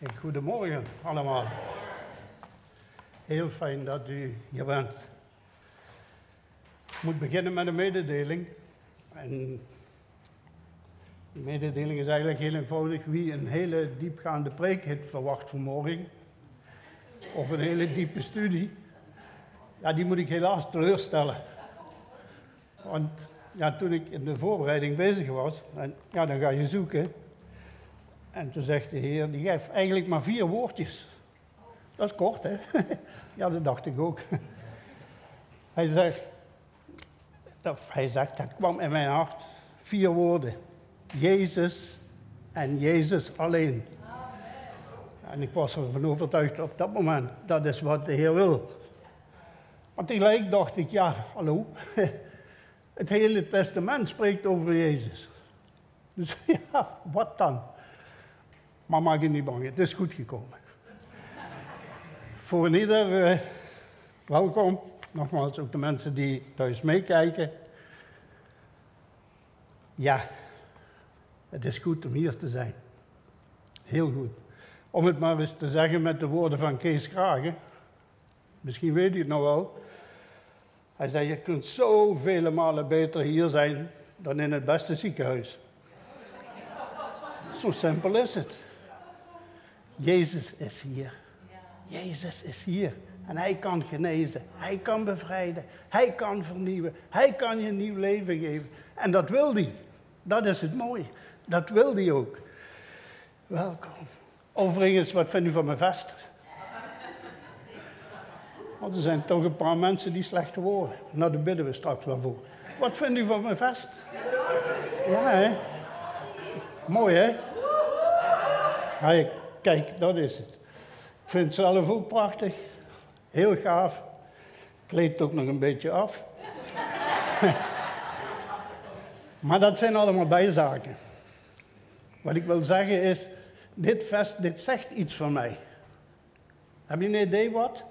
En goedemorgen allemaal. Heel fijn dat u hier bent. Ik moet beginnen met een mededeling. En de mededeling is eigenlijk heel eenvoudig. Wie een hele diepgaande preek heeft verwacht vanmorgen, of een hele diepe studie, ja, die moet ik helaas teleurstellen. Want ja, toen ik in de voorbereiding bezig was, en, ja, dan ga je zoeken. En toen zegt de Heer, die geeft eigenlijk maar vier woordjes. Dat is kort, hè? ja, dat dacht ik ook. Hij zegt, of hij zegt, dat kwam in mijn hart, vier woorden. Jezus en Jezus alleen. En ik was ervan overtuigd op dat moment, dat is wat de Heer wil. Maar tegelijk dacht ik, ja, hallo, het hele testament spreekt over Jezus. Dus ja, wat dan? Maar maak je niet bang, het is goed gekomen. Voor ieder uh, welkom. Nogmaals, ook de mensen die thuis meekijken. Ja, het is goed om hier te zijn. Heel goed. Om het maar eens te zeggen met de woorden van Kees Kragen. Misschien weet u het nog wel. Hij zei, je kunt zoveel malen beter hier zijn dan in het beste ziekenhuis. Zo simpel is het. Jezus is hier. Jezus is hier. En hij kan genezen. Hij kan bevrijden. Hij kan vernieuwen. Hij kan je een nieuw leven geven. En dat wil hij. Dat is het mooie. Dat wil hij ook. Welkom. Overigens, wat vindt u van mijn vest? Want er zijn toch een paar mensen die slecht worden. Nou, daar bidden we straks wel voor. Wat vindt u van mijn vest? Ja, hè? Mooi, hè? Hey, kijk, dat is het. Ik vind het zelf ook prachtig. Heel gaaf. Kleedt ook nog een beetje af. maar dat zijn allemaal bijzaken. Wat ik wil zeggen is, dit vest, dit zegt iets van mij. Heb je een idee wat?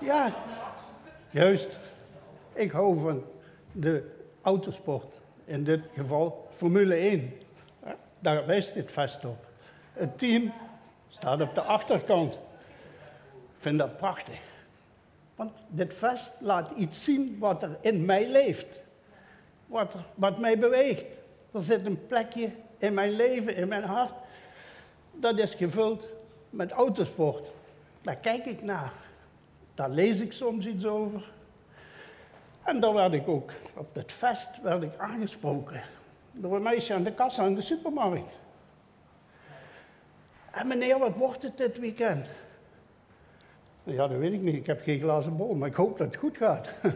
Ja, juist. Ik hou van de autosport. In dit geval Formule 1. Daar wijst dit vest op. Het team staat op de achterkant. Ik vind dat prachtig. Want dit vest laat iets zien wat er in mij leeft. Wat, wat mij beweegt. Er zit een plekje in mijn leven, in mijn hart. Dat is gevuld met autosport. Daar kijk ik naar. Daar lees ik soms iets over. En dan werd ik ook, op het vest werd ik aangesproken. Door een meisje aan de kassa in de supermarkt. En meneer, wat wordt het dit weekend? Ja, dat weet ik niet. Ik heb geen glazen bol, maar ik hoop dat het goed gaat.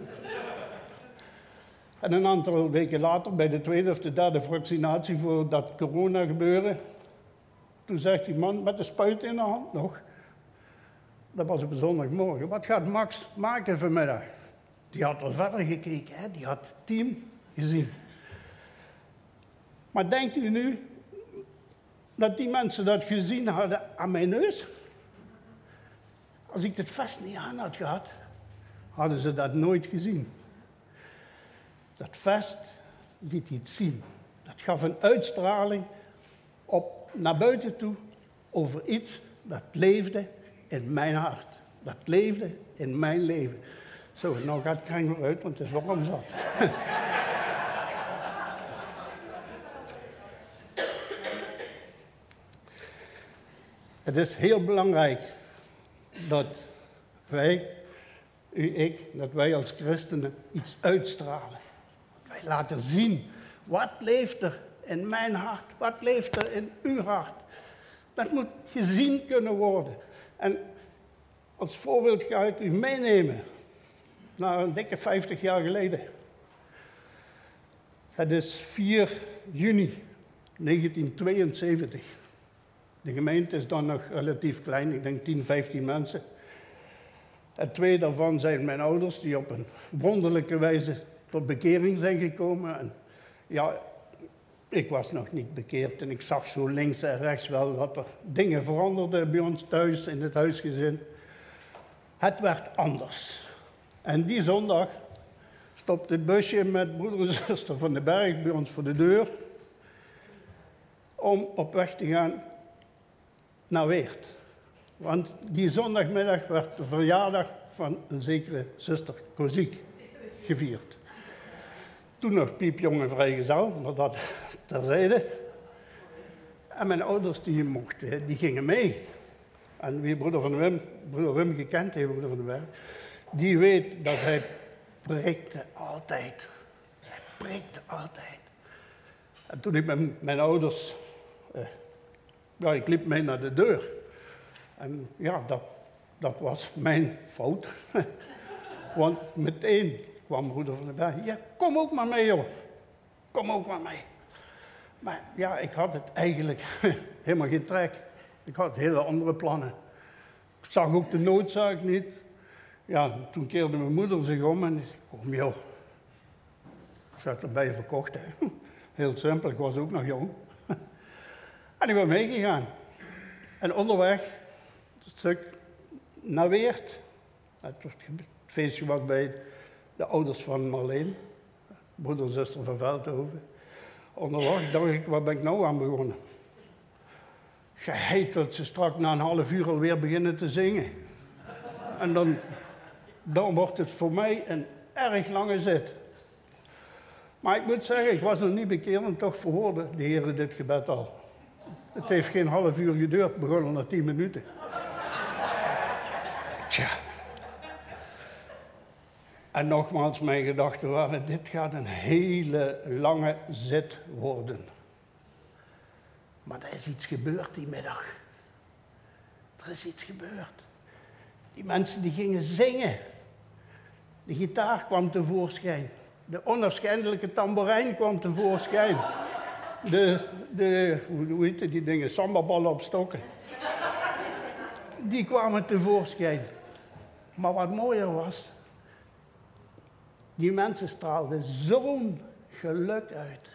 en een aantal weken later, bij de tweede of de derde vaccinatie voor dat corona gebeuren, toen zegt die man met de spuit in de hand nog, dat was op zondagmorgen, wat gaat Max maken vanmiddag? Die had al verder gekeken, hè? die had het team gezien. Maar denkt u nu dat die mensen dat gezien hadden aan mijn neus? Als ik het vast niet aan had gehad, hadden ze dat nooit gezien. Dat vest liet iets zien. Dat gaf een uitstraling op, naar buiten toe over iets dat leefde in mijn hart. Dat leefde in mijn leven. Zo, nou gaat het kreng uit, want het is warm zat. het is heel belangrijk dat wij, u, ik, dat wij als christenen iets uitstralen. Wij laten zien, wat leeft er in mijn hart? Wat leeft er in uw hart? Dat moet gezien kunnen worden. En als voorbeeld ga ik u meenemen naar een dikke 50 jaar geleden. Het is 4 juni 1972. De gemeente is dan nog relatief klein, ik denk 10, 15 mensen. En twee daarvan zijn mijn ouders, die op een wonderlijke wijze tot bekering zijn gekomen. En ja, ik was nog niet bekeerd en ik zag zo links en rechts wel dat er dingen veranderden bij ons thuis in het huisgezin. Het werd anders. En die zondag stopte het busje met broeder en zuster van de berg bij ons voor de deur om op weg te gaan naar Weert. Want die zondagmiddag werd de verjaardag van een zekere zuster Koziek gevierd. Toen nog piepjonge vrijgezel, maar dat terzijde. En mijn ouders die mochten, die gingen mee. En wie broeder van Wim, broeder Wim gekend heeft, broeder van Berg, die weet dat hij prikte altijd. Hij prikte altijd. En toen ik met mijn ouders, ja, ik liep mee naar de deur. En ja, dat, dat was mijn fout. Want meteen kwam broeder van de Berg, ja, kom ook maar mee joh. Kom ook maar mee. Maar ja, ik had het eigenlijk helemaal geen trek. Ik had hele andere plannen. Ik zag ook de noodzaak niet. Ja, toen keerde mijn moeder zich om en zei, kom joh. Ze had erbij verkocht. Hè. Heel simpel, ik was ook nog jong. En ik ben meegegaan. En onderweg, het stuk naar Weert. Het feestje was bij de ouders van Marleen, broeder en zuster van Veldhoven. Onderweg dacht ik, waar ben ik nou aan begonnen? Geheid dat ze straks na een half uur alweer beginnen te zingen. En dan, dan wordt het voor mij een erg lange zit. Maar ik moet zeggen, ik was nog niet bekeerd en toch verhoorde de Heer dit gebed al. Het heeft geen half uur geduurd, begonnen na tien minuten. Tja. En nogmaals, mijn gedachten waren, dit gaat een hele lange zit worden. Maar er is iets gebeurd die middag. Er is iets gebeurd. Die mensen die gingen zingen. De gitaar kwam tevoorschijn. De onafscheidelijke tamboerijn kwam tevoorschijn. De, de hoe heet die dingen, sambaballen op stokken. Die kwamen tevoorschijn. Maar wat mooier was, die mensen straalden zo'n geluk uit.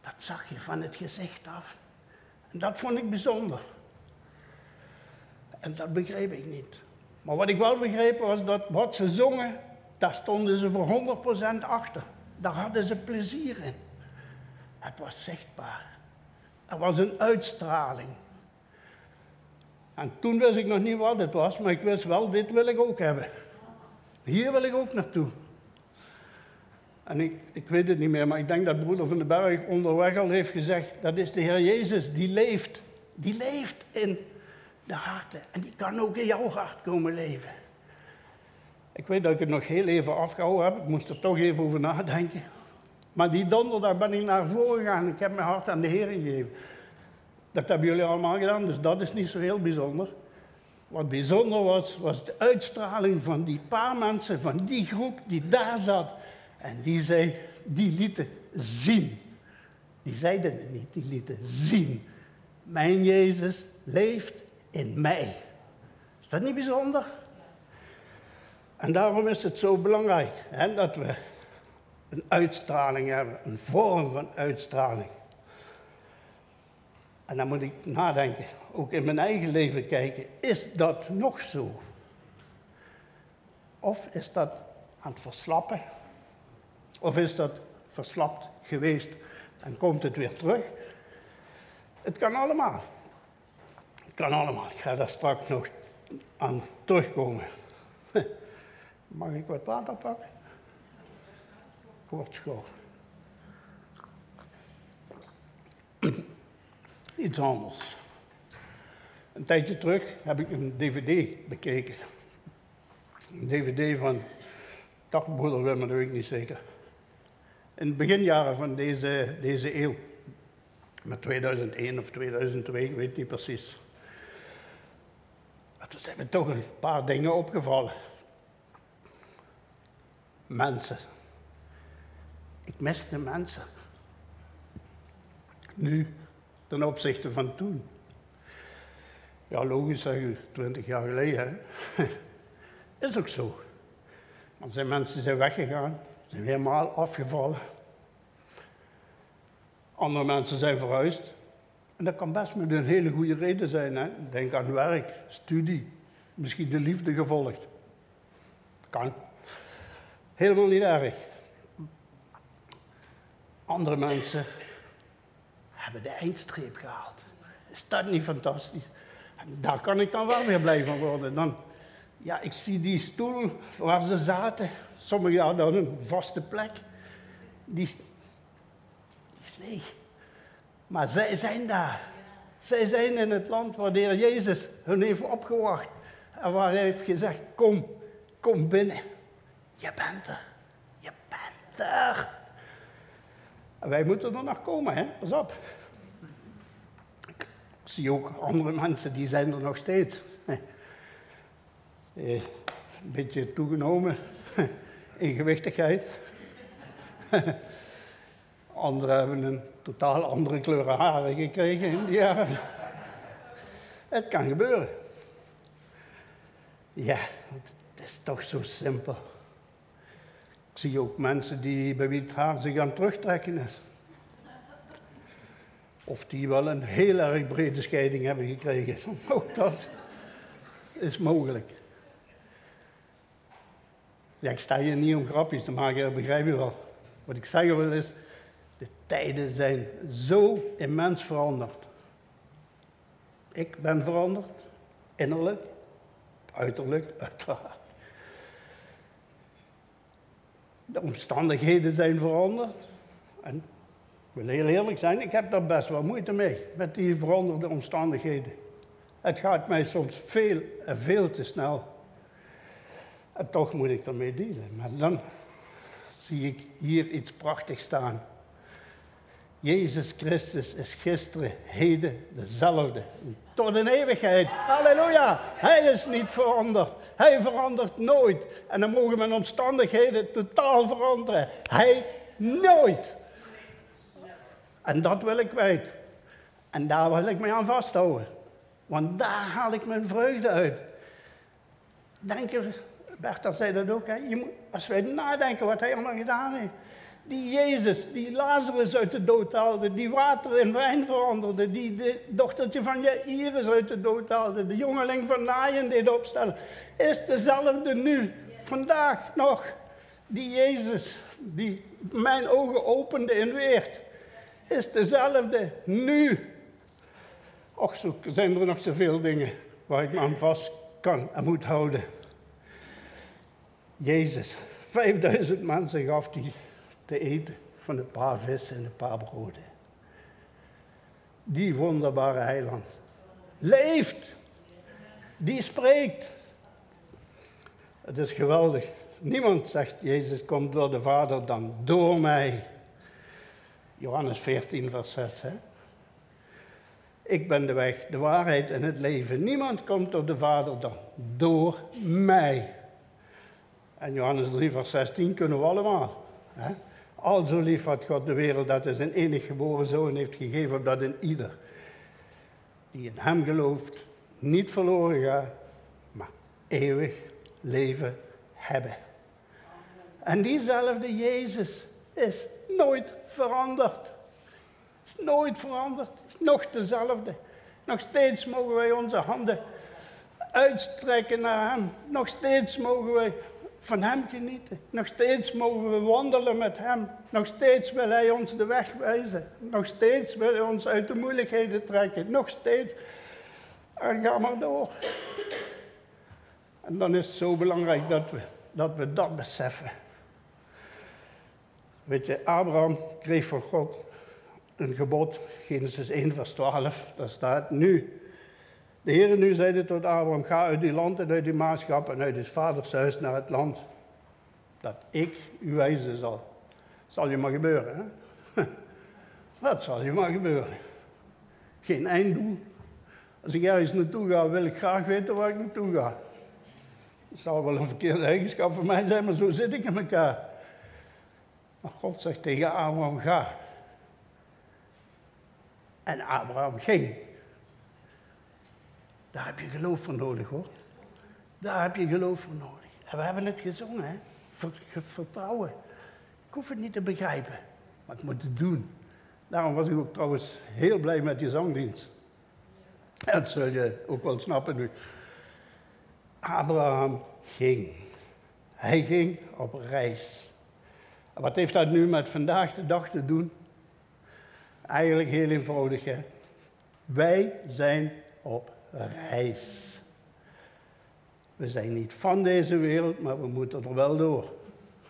Dat zag je van het gezicht af. En dat vond ik bijzonder. En dat begreep ik niet. Maar wat ik wel begreep was dat wat ze zongen, daar stonden ze voor 100% achter. Daar hadden ze plezier in. Het was zichtbaar. Er was een uitstraling. En toen wist ik nog niet wat het was, maar ik wist wel, dit wil ik ook hebben. Hier wil ik ook naartoe. En ik, ik weet het niet meer, maar ik denk dat broeder van den Berg onderweg al heeft gezegd, dat is de Heer Jezus, die leeft. Die leeft in de harten. En die kan ook in jouw hart komen leven. Ik weet dat ik het nog heel even afgehouden heb, ik moest er toch even over nadenken. Maar die donderdag ben ik naar voren gegaan, ik heb mijn hart aan de Heer gegeven. Dat hebben jullie allemaal gedaan, dus dat is niet zo heel bijzonder. Wat bijzonder was, was de uitstraling van die paar mensen, van die groep die daar zat. En die, zei, die lieten zien. Die zeiden het niet, die lieten zien. Mijn Jezus leeft in mij. Is dat niet bijzonder? En daarom is het zo belangrijk hè, dat we een uitstraling hebben, een vorm van uitstraling. En dan moet ik nadenken, ook in mijn eigen leven kijken, is dat nog zo? Of is dat aan het verslappen? Of is dat verslapt geweest en komt het weer terug? Het kan allemaal. Het kan allemaal. Ik ga daar straks nog aan terugkomen. Mag ik wat water pakken? Kort schoon. Iets anders. Een tijdje terug heb ik een dvd bekeken. Een dvd van Dagbroeder Wim, dat weet ik niet zeker in de beginjaren van deze, deze eeuw. Met 2001 of 2002, ik weet niet precies. Toen zijn me toch een paar dingen opgevallen. Mensen. Ik de mensen. Nu, ten opzichte van toen. Ja, logisch zeg je, twintig jaar geleden. Hè? Is ook zo. Want zijn mensen zijn weggegaan zijn helemaal afgevallen. Andere mensen zijn verhuisd. En dat kan best met een hele goede reden zijn. Hè? Denk aan werk, studie, misschien de liefde gevolgd. Kan. Helemaal niet erg. Andere mensen hebben de eindstreep gehaald. Is dat niet fantastisch? daar kan ik dan wel weer blij van worden. Dan, ja, ik zie die stoel waar ze zaten. Sommigen hadden een vaste plek. Die, die is leeg. Maar zij zijn daar. Zij zijn in het land waar de Heer Jezus hun heeft opgewacht. En waar hij heeft gezegd, kom, kom binnen. Je bent er. Je bent er. Wij moeten er nog komen, hè? Pas op. Ik zie ook andere mensen, die zijn er nog steeds. Eh, een beetje toegenomen in gewichtigheid. Anderen hebben een totaal andere kleuren haren gekregen in die jaren. Het kan gebeuren. Ja, het is toch zo simpel. Ik zie ook mensen die, bij wie het haar zich aan terugtrekken is. Of die wel een heel erg brede scheiding hebben gekregen. Ook dat is mogelijk. Ja, ik sta hier niet om grapjes te maken, dat begrijp je wel. Wat ik zeggen wil is, de tijden zijn zo immens veranderd. Ik ben veranderd, innerlijk, uiterlijk, uiteraard. De omstandigheden zijn veranderd. En ik wil heel eerlijk zijn, ik heb daar best wel moeite mee, met die veranderde omstandigheden. Het gaat mij soms veel en veel te snel. En toch moet ik ermee dealen. Maar dan zie ik hier iets prachtigs staan. Jezus Christus is gisteren, heden dezelfde. Tot in eeuwigheid. Halleluja. Hij is niet veranderd. Hij verandert nooit. En dan mogen mijn omstandigheden totaal veranderen. Hij nooit. En dat wil ik weten. En daar wil ik me aan vasthouden. Want daar haal ik mijn vreugde uit. Denk je, Bertha zei dat ook, hè? Je moet, als wij nadenken wat hij allemaal gedaan heeft. Die Jezus, die Lazarus uit de dood haalde, die water in wijn veranderde, die dochtertje van Jairus uit de dood haalde, de jongeling van Naaien deed opstellen, is dezelfde nu, vandaag nog. Die Jezus, die mijn ogen opende in Weert, is dezelfde nu. Och, zo zijn er nog zoveel dingen waar ik me aan vast kan en moet houden. Jezus, 5000 mensen gaf hij te eten van een paar vissen en een paar broden. Die wonderbare heiland leeft. Die spreekt. Het is geweldig. Niemand zegt, Jezus komt door de Vader dan door mij. Johannes 14, vers 6. Hè? Ik ben de weg, de waarheid en het leven. Niemand komt door de Vader dan door mij. En Johannes 3, vers 16 kunnen we allemaal. Hè? Al zo lief had God de wereld dat hij zijn enige geboren zoon heeft gegeven, opdat in ieder die in hem gelooft, niet verloren gaat, maar eeuwig leven hebben. En diezelfde Jezus is nooit veranderd. Is nooit veranderd. Is nog dezelfde. Nog steeds mogen wij onze handen uitstrekken naar Hem. Nog steeds mogen wij van Hem genieten. Nog steeds mogen we wandelen met Hem. Nog steeds wil Hij ons de weg wijzen. Nog steeds wil Hij ons uit de moeilijkheden trekken. Nog steeds. En ga maar door. En dan is het zo belangrijk dat we dat, we dat beseffen. Weet je, Abraham kreeg van God een gebod, Genesis 1, vers 12. Daar staat nu. De Heer nu zeide tot Abraham, ga uit die land en uit die maatschap en uit het vaders huis naar het land dat ik u wijzen zal. Zal je maar gebeuren, hè? Dat zal je maar gebeuren. Geen einddoel. Als ik ergens naartoe ga, wil ik graag weten waar ik naartoe ga. Dat zal wel een verkeerde eigenschap voor mij zijn, maar zo zit ik in elkaar. Maar God zegt tegen Abraham, ga. En Abraham ging. Daar heb je geloof voor nodig hoor. Daar heb je geloof voor nodig. En we hebben het gezongen, hè? Vertrouwen. Ik hoef het niet te begrijpen, maar ik moet het doen. Daarom was ik ook trouwens heel blij met die zangdienst. Dat zul je ook wel snappen nu. Abraham ging. Hij ging op reis. wat heeft dat nu met vandaag de dag te doen? Eigenlijk heel eenvoudig, hè? Wij zijn op reis. We zijn niet van deze wereld, maar we moeten er wel door.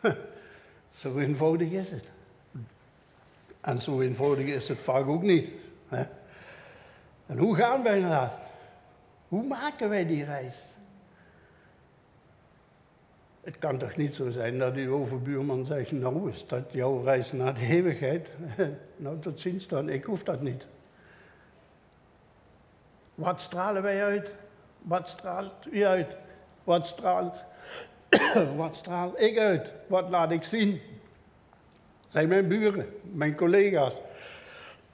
Zo eenvoudig is het. En zo eenvoudig is het vaak ook niet. En hoe gaan wij naar? Hoe maken wij die reis? Het kan toch niet zo zijn dat uw overbuurman zegt, nou is dat jouw reis naar de eeuwigheid? nou, tot ziens dan, ik hoef dat niet. Wat stralen wij uit? Wat straalt u uit? Wat straalt, wat straal ik uit? Wat laat ik zien? Zijn mijn buren, mijn collega's,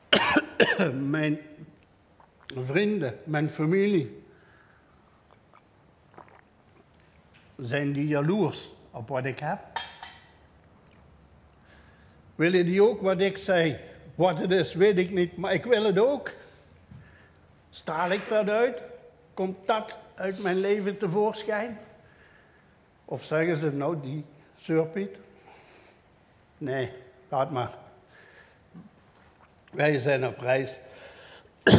mijn vrienden, mijn familie. Zijn die jaloers op wat ik heb? Willen die ook wat ik zei? Wat het is, weet ik niet, maar ik wil het ook. Straal ik dat uit? Komt dat uit mijn leven tevoorschijn? Of zeggen ze, nou, die surpiet? Nee, laat maar. Wij zijn op reis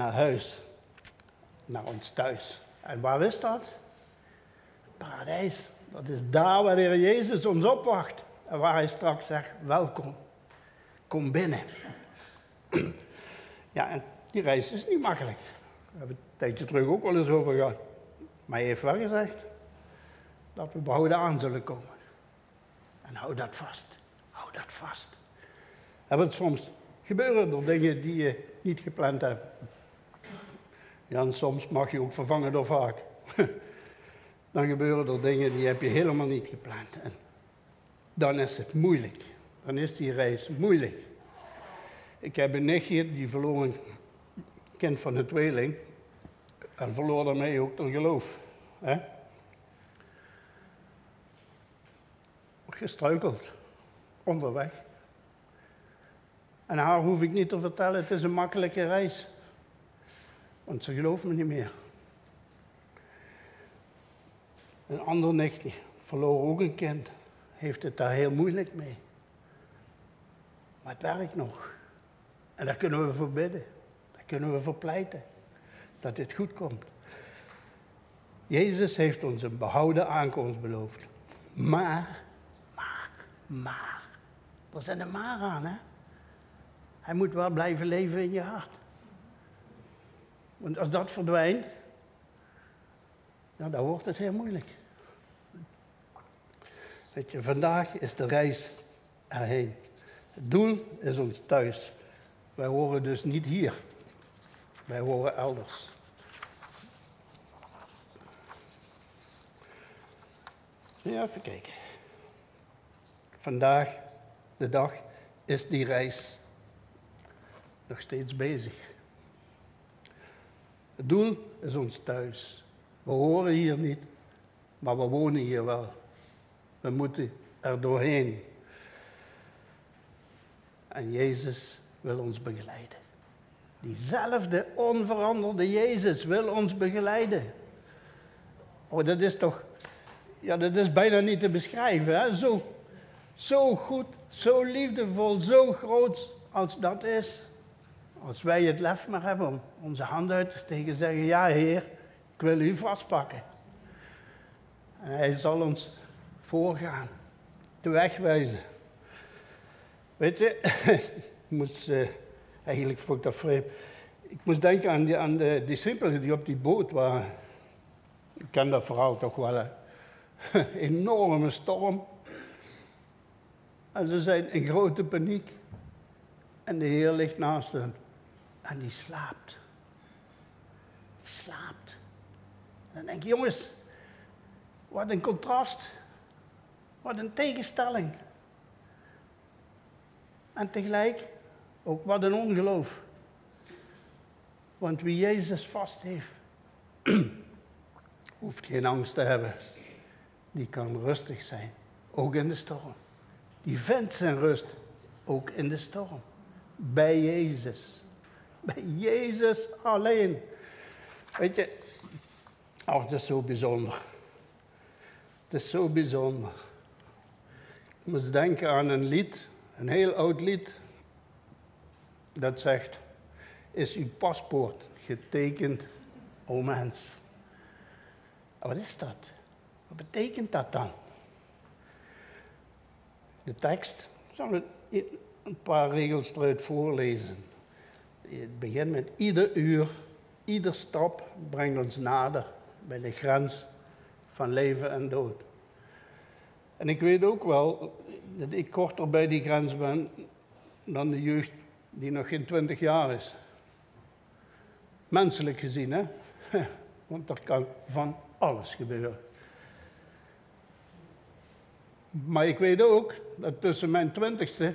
naar huis, naar ons thuis. En waar is dat? paradijs. Dat is daar waar de Heer Jezus ons opwacht. En waar hij straks zegt, welkom, kom binnen. Ja, en die reis is niet makkelijk. We hebben het een tijdje terug ook wel eens over gehad. Maar hij heeft wel gezegd dat we behouden aan zullen komen. En hou dat vast. Hou dat vast. En want soms gebeuren er dingen die je niet gepland hebt. Ja, en soms mag je ook vervangen door vaak. Dan gebeuren er dingen die heb je helemaal niet gepland. En dan is het moeilijk. Dan is die reis moeilijk. Ik heb een nichtje die verloor kind van een tweeling. En verloor daarmee ook haar geloof. Hè? Gestruikeld. Onderweg. En haar hoef ik niet te vertellen, het is een makkelijke reis. Want ze gelooft me niet meer. Een ander nichtje verloor ook een kind. Heeft het daar heel moeilijk mee. Maar het werkt nog. En daar kunnen we voor bidden. Kunnen we voor pleiten. Dat dit goed komt. Jezus heeft ons een behouden aankomst beloofd. Maar, maar, maar. Er zijn er maar aan, hè? Hij moet wel blijven leven in je hart. Want als dat verdwijnt, ja, dan wordt het heel moeilijk. Weet je, vandaag is de reis erheen. Het doel is ons thuis. Wij horen dus niet hier. Wij horen elders. Ja, even kijken. Vandaag, de dag, is die reis nog steeds bezig. Het doel is ons thuis. We horen hier niet, maar we wonen hier wel. We moeten er doorheen. En Jezus wil ons begeleiden. Diezelfde onveranderde Jezus wil ons begeleiden. Oh, dat is toch, ja, dat is bijna niet te beschrijven. Hè? Zo, zo goed, zo liefdevol, zo groot als dat is. Als wij het lef maar hebben om onze hand uit te steken en zeggen, ja Heer, ik wil u vastpakken. En hij zal ons voorgaan, de weg wijzen. Weet je, ik moest, uh, eigenlijk vond ik dat vreemd. Ik moest denken aan, die, de discipelen die op die boot waren. Ik ken dat verhaal toch wel. Hè? Enorme storm. En ze zijn in grote paniek. En de Heer ligt naast hen. En die slaapt. Die slaapt. Dan denk je, jongens, wat een contrast. Wat een tegenstelling. En tegelijk ook wat een ongeloof. Want wie Jezus vast heeft, hoeft geen angst te hebben. Die kan rustig zijn, ook in de storm. Die vindt zijn rust, ook in de storm. Bij Jezus. Bij Jezus alleen. Weet je, oh, het is zo bijzonder. Het is zo bijzonder. Ik moest denken aan een lied, een heel oud lied, dat zegt, is uw paspoort getekend o mens. Wat is dat? Wat betekent dat dan? De tekst, ik zal een paar regels eruit voorlezen. Het begint met ieder uur, ieder stap brengt ons nader bij de grens van leven en dood. En ik weet ook wel dat ik korter bij die grens ben dan de jeugd die nog geen twintig jaar is. Menselijk gezien, hè? Want er kan van alles gebeuren. Maar ik weet ook dat tussen mijn twintigste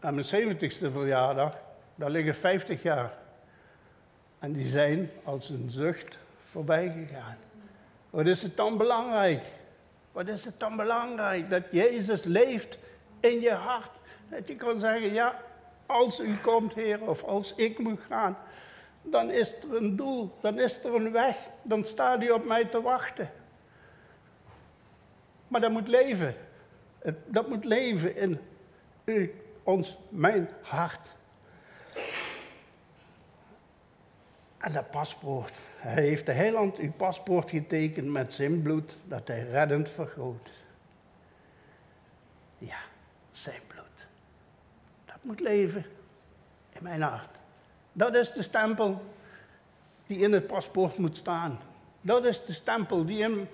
en mijn zeventigste verjaardag, daar liggen 50 jaar. En die zijn als een zucht voorbij gegaan. Wat is het dan belangrijk? Wat is het dan belangrijk dat Jezus leeft in je hart? Dat je kan zeggen, ja, als u komt, Heer, of als ik moet gaan, dan is er een doel, dan is er een weg, dan staat u op mij te wachten. Maar dat moet leven. Dat moet leven in u, ons, mijn hart. En dat paspoort. Hij heeft de heiland uw paspoort getekend met zijn bloed dat hij reddend vergroot. Ja, zijn bloed. Moet leven in mijn hart. Dat is de stempel die in het paspoort moet staan. Dat is de stempel die in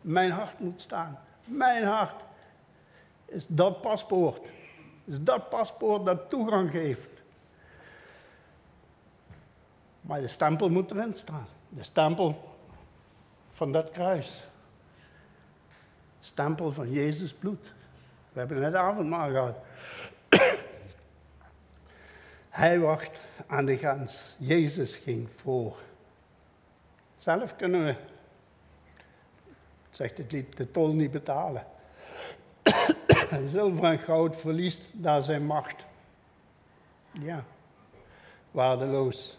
mijn hart moet staan. Mijn hart is dat paspoort. Is dat paspoort dat toegang geeft. Maar de stempel moet erin staan. De stempel van dat kruis. Stempel van Jezus bloed. We hebben net avondmaal gehad. Hij wacht aan de grens. Jezus ging voor. Zelf kunnen we, zegt het lied, de tol niet betalen. Zilver en goud verliest daar zijn macht. Ja, waardeloos.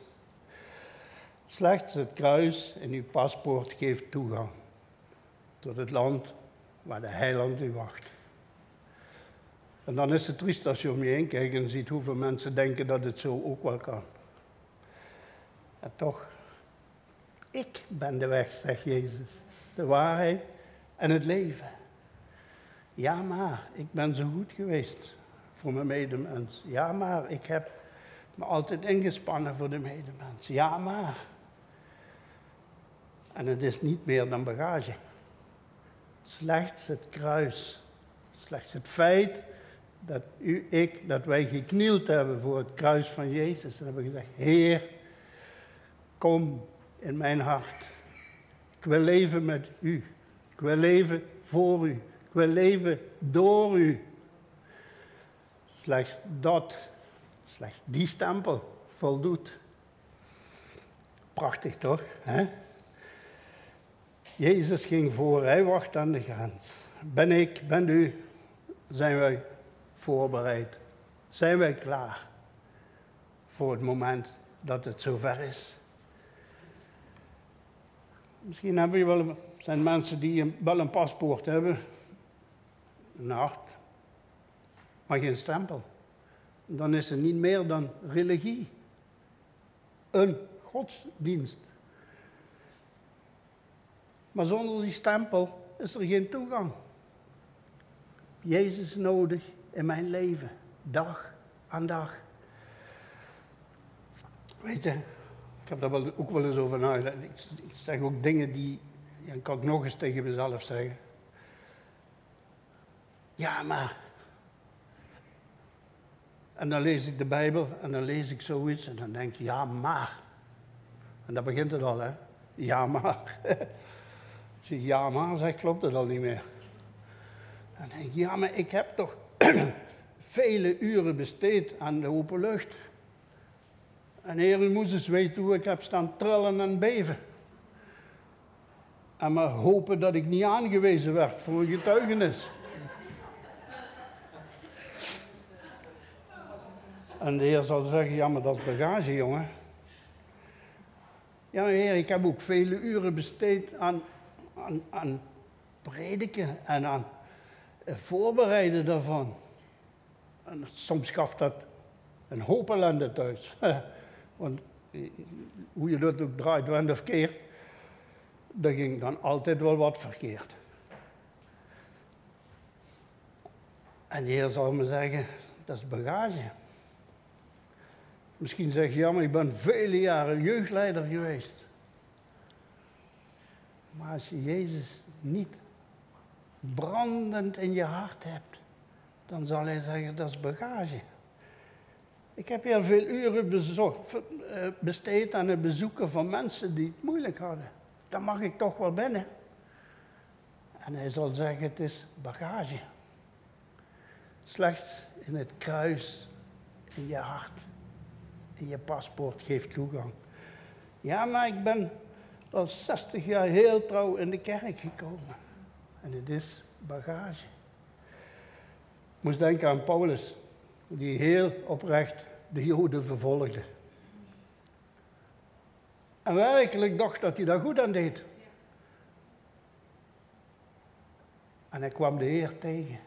Slechts het kruis in uw paspoort geeft toegang tot het land waar de heiland u wacht. En dan is het triest als je om je heen kijkt en ziet hoeveel mensen denken dat het zo ook wel kan. En toch, ik ben de weg, zegt Jezus, de waarheid en het leven. Ja, maar ik ben zo goed geweest voor mijn medemens. Ja, maar ik heb me altijd ingespannen voor de medemens. Ja, maar. En het is niet meer dan bagage. Slechts het kruis. Slechts het feit dat u, ik, dat wij geknield hebben voor het kruis van Jezus. En hebben gezegd, Heer, kom in mijn hart. Ik wil leven met u. Ik wil leven voor u. Ik wil leven door u. Slechts dat, slechts die stempel voldoet. Prachtig toch? Hè? Jezus ging voor, hij wacht aan de grens. Ben ik, ben u, zijn wij voorbereid? Zijn wij klaar voor het moment dat het zover is? Misschien hebben je wel, zijn mensen die wel een paspoort hebben, een hart, maar geen stempel. Dan is het niet meer dan religie. Een godsdienst. Maar zonder die stempel is er geen toegang. Jezus nodig in mijn leven, dag aan dag. Weet je, ik heb daar ook wel eens over nagedacht. Ik, ik zeg ook dingen die, ja, kan ik nog eens tegen mezelf zeggen. Ja, maar. En dan lees ik de Bijbel en dan lees ik zoiets en dan denk ik, ja, maar. En dan begint het al, hè. Ja, maar. Als je ja, maar zegt, klopt het al niet meer. Dan denk ik, ja, maar ik heb toch vele uren besteed aan de open lucht. En u moest eens weten hoe ik heb staan trillen en beven. En maar hopen dat ik niet aangewezen werd voor een getuigenis. En de heer zal zeggen, ja, maar dat is bagage, jongen. Ja, heer, ik heb ook vele uren besteed aan, aan, aan prediken en aan voorbereiden daarvan. En soms gaf dat een hoop ellende thuis. Want hoe je dat ook draait, wend of keer, er ging dan altijd wel wat verkeerd. En de Heer zal me zeggen, dat is bagage. Misschien zeg je, ja, maar ik ben vele jaren jeugdleider geweest. Maar als je Jezus niet brandend in je hart hebt, dan zal hij zeggen, dat is bagage. Ik heb heel veel uren eh, besteed aan het bezoeken van mensen die het moeilijk hadden. Dan mag ik toch wel binnen. En hij zal zeggen, het is bagage. Slechts in het kruis, in je hart, in je paspoort geeft toegang. Ja, maar ik ben al 60 jaar heel trouw in de kerk gekomen. En het is bagage. Ik moest denken aan Paulus, die heel oprecht de Joden vervolgde. En werkelijk dacht dat hij daar goed aan deed. En hij kwam de Heer tegen.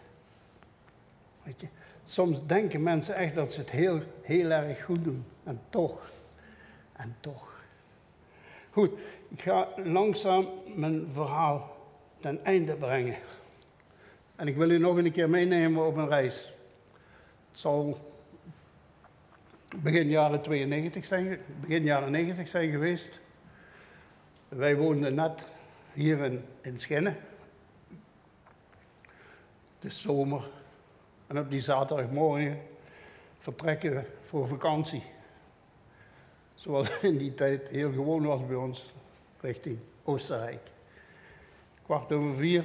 Weet je, soms denken mensen echt dat ze het heel, heel erg goed doen. En toch, en toch. Goed, ik ga langzaam mijn verhaal ten einde brengen. En ik wil u nog een keer meenemen op een reis. Het zal begin jaren 92 zijn, begin jaren 90 zijn geweest. Wij woonden net hier in, in. Het is zomer. En op die zaterdagmorgen vertrekken we voor vakantie. Zoals in die tijd heel gewoon was bij ons, richting Oostenrijk. Kwart over vier,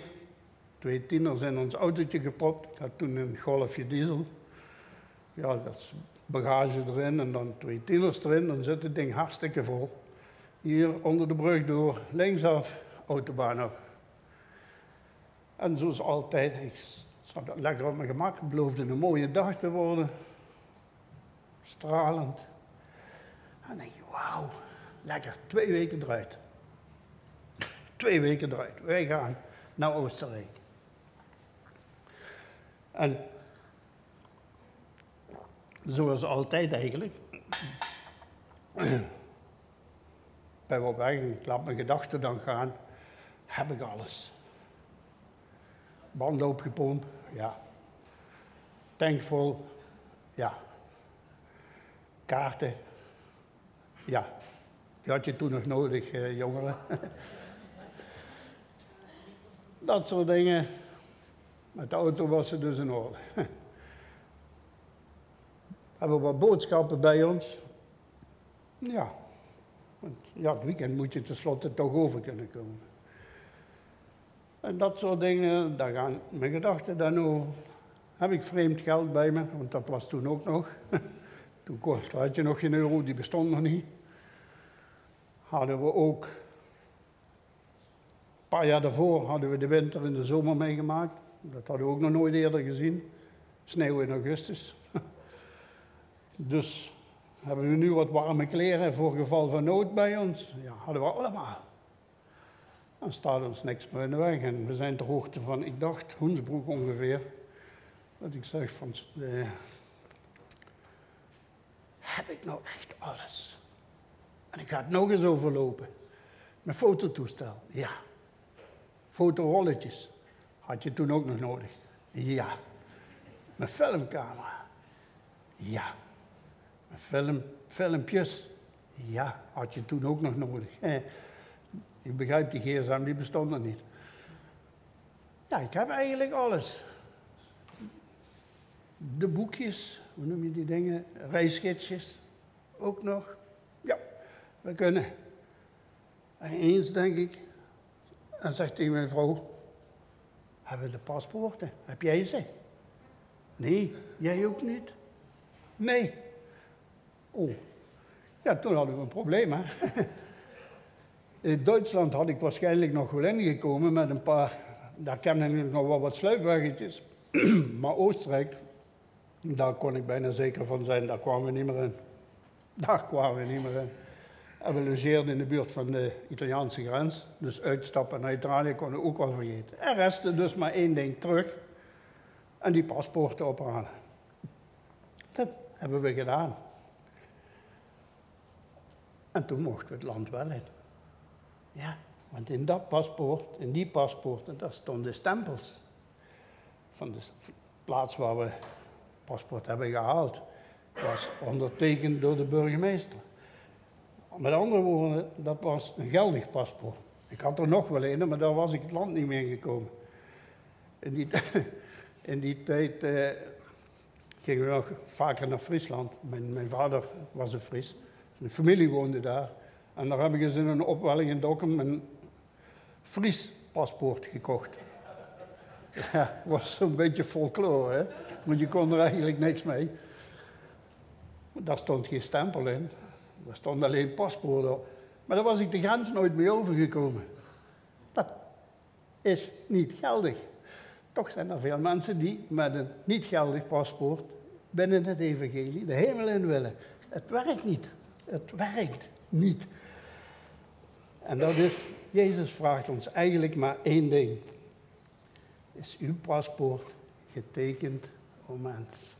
twee tieners in ons autootje gepropt. Ik had toen een golfje diesel. Ja, dat is bagage erin en dan twee tieners erin. Dan zit het ding hartstikke vol. Hier onder de brug door, linksaf, autobaan op. En zoals altijd, ik zat lekker op mijn gemak. Het beloofde een mooie dag te worden. Stralend. En dan denk wauw, lekker, twee weken eruit. Twee weken eruit. Wij gaan naar Oostenrijk. En zoals altijd eigenlijk. Bij op weg, ik laat mijn gedachten dan gaan, heb ik alles. Banden opgepompt, ja. Tank vol, ja. Kaarten, ja. Die had je toen nog nodig, eh, jongeren. Dat soort dingen. Met de auto was ze dus in orde. Hebben we wat boodschappen bij ons? Ja. Want ja, het weekend moet je tenslotte toch over kunnen komen. En dat soort dingen, daar gaan mijn gedachten dan over. Heb ik vreemd geld bij me, want dat was toen ook nog. toen had je nog geen euro, die bestond nog niet. Hadden we ook, een paar jaar daarvoor hadden we de winter en de zomer meegemaakt. Dat hadden we ook nog nooit eerder gezien. Sneeuw in augustus. Dus hebben we nu wat warme kleren voor geval van nood bij ons? Ja, hadden we allemaal. Dan staat ons niks meer in de weg. En we zijn ter hoogte van, ik dacht, Hoensbroek ongeveer. Dat ik zeg van, eh, heb ik nou echt alles? En ik ga het nog eens overlopen. Mijn fototoestel, ja. Fotorolletjes, had je toen ook nog nodig? Ja. Mijn filmcamera, ja. Film, filmpjes, ja, had je toen ook nog nodig. Eh, ik begrijp, die gsm die bestond niet. Ja, ik heb eigenlijk alles. De boekjes, hoe noem je die dingen? Reisgidsjes, ook nog. Ja, we kunnen. En ineens denk ik, en zegt tegen mijn vrouw, hebben de paspoorten? Heb jij ze? Nee, jij ook niet? Nee. Oh, ja, toen hadden we een probleem, hè. In Duitsland had ik waarschijnlijk nog wel ingekomen met een paar, daar ken ik nog wel wat sluipweggetjes. maar Oostenrijk, daar kon ik bijna zeker van zijn, daar kwamen we niet meer in. Daar kwamen we niet meer in. En we logeerden in de buurt van de Italiaanse grens, dus uitstappen naar Italië konden we ook wel vergeten. Er restte dus maar één ding terug, en die paspoorten ophalen. Dat hebben we gedaan. En toen mochten we het land wel in. Ja, want in dat paspoort, in die paspoorten, daar stonden stempels. Van de plaats waar we het paspoort hebben gehaald. was ondertekend door de burgemeester. Met andere woorden, dat was een geldig paspoort. Ik had er nog wel een, maar daar was ik het land niet meer gekomen. In die, in die tijd eh, gingen we nog vaker naar Friesland. Mijn, mijn vader was een Fries. Mijn familie woonde daar. En daar hebben ze in een opwelling in Dokkum een Fries paspoort gekocht. Ja, was zo'n beetje folklore, hè. Want je kon er eigenlijk niks mee. Daar stond geen stempel in. Daar stond alleen paspoort op. Maar daar was ik de grens nooit mee overgekomen. Dat is niet geldig. Toch zijn er veel mensen die met een niet geldig paspoort binnen het evangelie de hemel in willen. Het werkt niet. Het werkt niet. En dat is, Jezus vraagt ons eigenlijk maar één ding. Is uw paspoort getekend, o mens?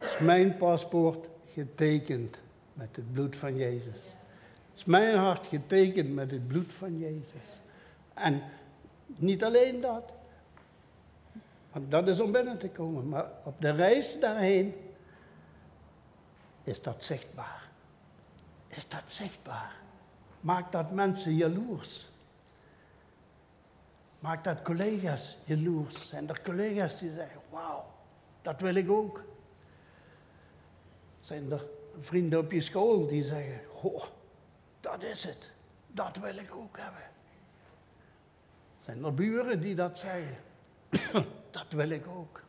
Is mijn paspoort getekend met het bloed van Jezus? Is mijn hart getekend met het bloed van Jezus? En niet alleen dat. Want dat is om binnen te komen. Maar op de reis daarheen is dat zichtbaar. Is dat zichtbaar. Maakt dat mensen jaloers. Maakt dat collega's jaloers. Zijn er collega's die zeggen, wauw, dat wil ik ook. Zijn er vrienden op je school die zeggen, oh, dat is het. Dat wil ik ook hebben. Zijn er buren die dat zeggen? dat wil ik ook.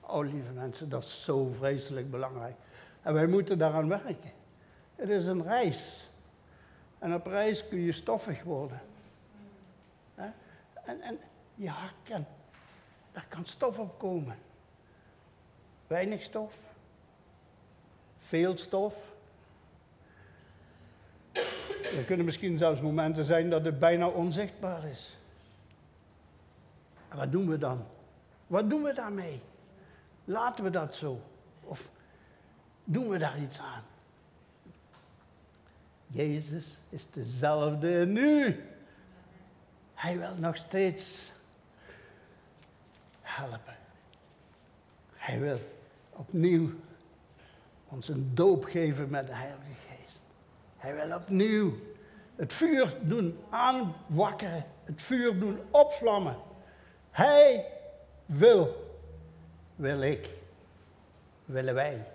Oh, lieve mensen, dat is zo vreselijk belangrijk. En wij moeten daaraan werken. Het is een reis. En op reis kun je stoffig worden. En, en je hart kan, daar kan stof op komen. Weinig stof. Veel stof. Er kunnen misschien zelfs momenten zijn dat het bijna onzichtbaar is. En wat doen we dan? Wat doen we daarmee? Laten we dat zo? Of doen we daar iets aan? Jezus is dezelfde nu. Hij wil nog steeds helpen. Hij wil opnieuw ons een doop geven met de Heilige Geest. Hij wil opnieuw het vuur doen aanwakkeren, het vuur doen opvlammen. Hij wil, wil ik, willen wij.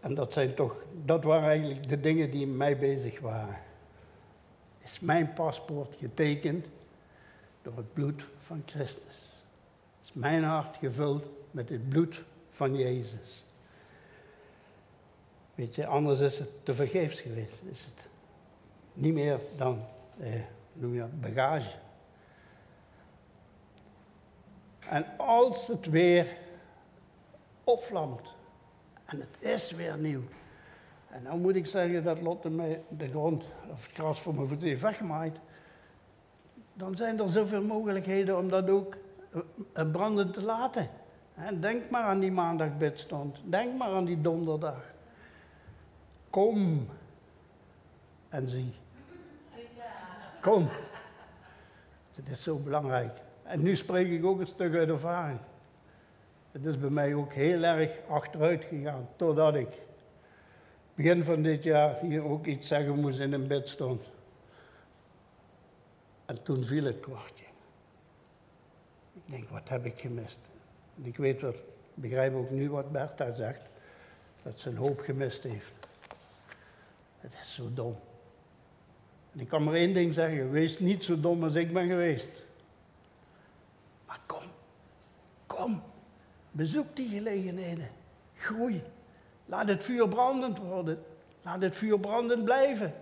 En dat zijn toch, dat waren eigenlijk de dingen die mij bezig waren. Is mijn paspoort getekend door het bloed van Christus? Is mijn hart gevuld met het bloed van Jezus? Weet je, anders is het te vergeefs geweest. Is het niet meer dan, eh, noem je dat, bagage. En als het weer opvlamt, en het is weer nieuw. En dan moet ik zeggen dat Lotte mij de grond of het gras voor mijn voeten heeft weggemaaid. Dan zijn er zoveel mogelijkheden om dat ook eh, eh, brandend te laten. Denk maar aan die maandag bidstond. Denk maar aan die donderdag. Kom en zie. Kom. Het is zo belangrijk. En nu spreek ik ook een stuk uit ervaring. Het is bij mij ook heel erg achteruit gegaan, totdat ik begin van dit jaar hier ook iets zeggen moest in een bed stond. En toen viel het kwartje. Ik denk, wat heb ik gemist? Ik weet wat, begrijp ook nu wat Bertha zegt, dat ze een hoop gemist heeft. Het is zo dom. En ik kan maar één ding zeggen, wees niet zo dom als ik ben geweest. Maar kom, kom. Bezoek die gelegenheden. Groei. Laat het vuur brandend worden. Laat het vuur brandend blijven.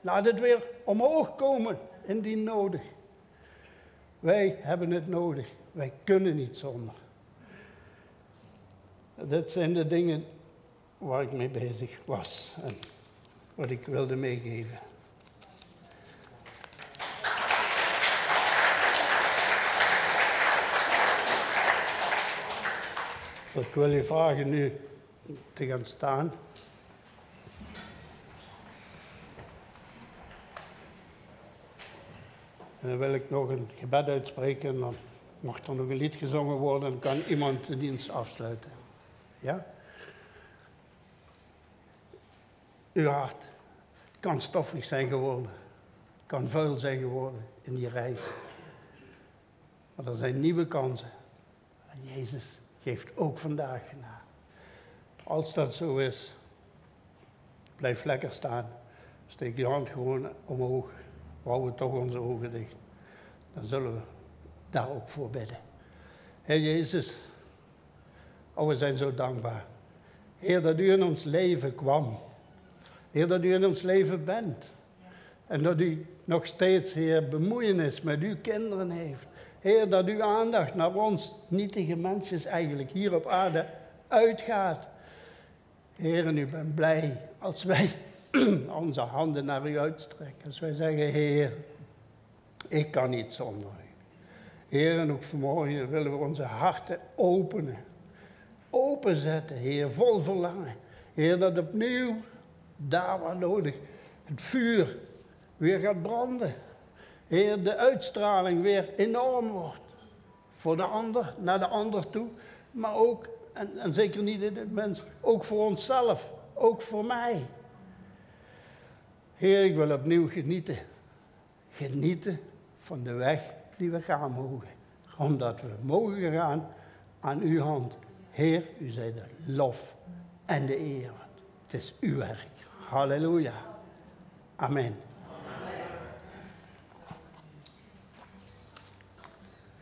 Laat het weer omhoog komen indien nodig. Wij hebben het nodig. Wij kunnen niet zonder. Dat zijn de dingen waar ik mee bezig was en wat ik wilde meegeven. ik wil je vragen nu te gaan staan. En dan wil ik nog een gebed uitspreken en dan mag er nog een lied gezongen worden en kan iemand de dienst afsluiten. Ja? Uw hart kan stoffig zijn geworden, kan vuil zijn geworden in die reis. Maar er zijn nieuwe kansen. En Jezus geeft ook vandaag genade. Als dat zo is, blijf lekker staan. Steek je hand gewoon omhoog. We houden toch onze ogen dicht. Dan zullen we daar ook voor bidden. Heer Jezus, oh, we zijn zo dankbaar. Heer, dat u in ons leven kwam. Heer, dat u in ons leven bent. En dat u nog steeds, Heer, bemoeienis met uw kinderen heeft. Heer, dat uw aandacht naar ons nietige mensjes eigenlijk hier op aarde uitgaat. Heer, en u bent blij als wij onze handen naar u uitstrekken. Als wij zeggen, Heer, ik kan niet zonder u. Heer, en ook vanmorgen willen we onze harten openen. Openzetten, Heer, vol verlangen. Heer, dat opnieuw, daar waar nodig, het vuur weer gaat branden. Heer, de uitstraling weer enorm wordt. Voor de ander, naar de ander toe, maar ook, en, en zeker niet in het mens, ook voor onszelf, ook voor mij. Heer, ik wil opnieuw genieten. Genieten van de weg die we gaan mogen. Omdat we mogen gaan aan uw hand. Heer, u zij de lof en de eer. Het is uw werk. Halleluja. Amen.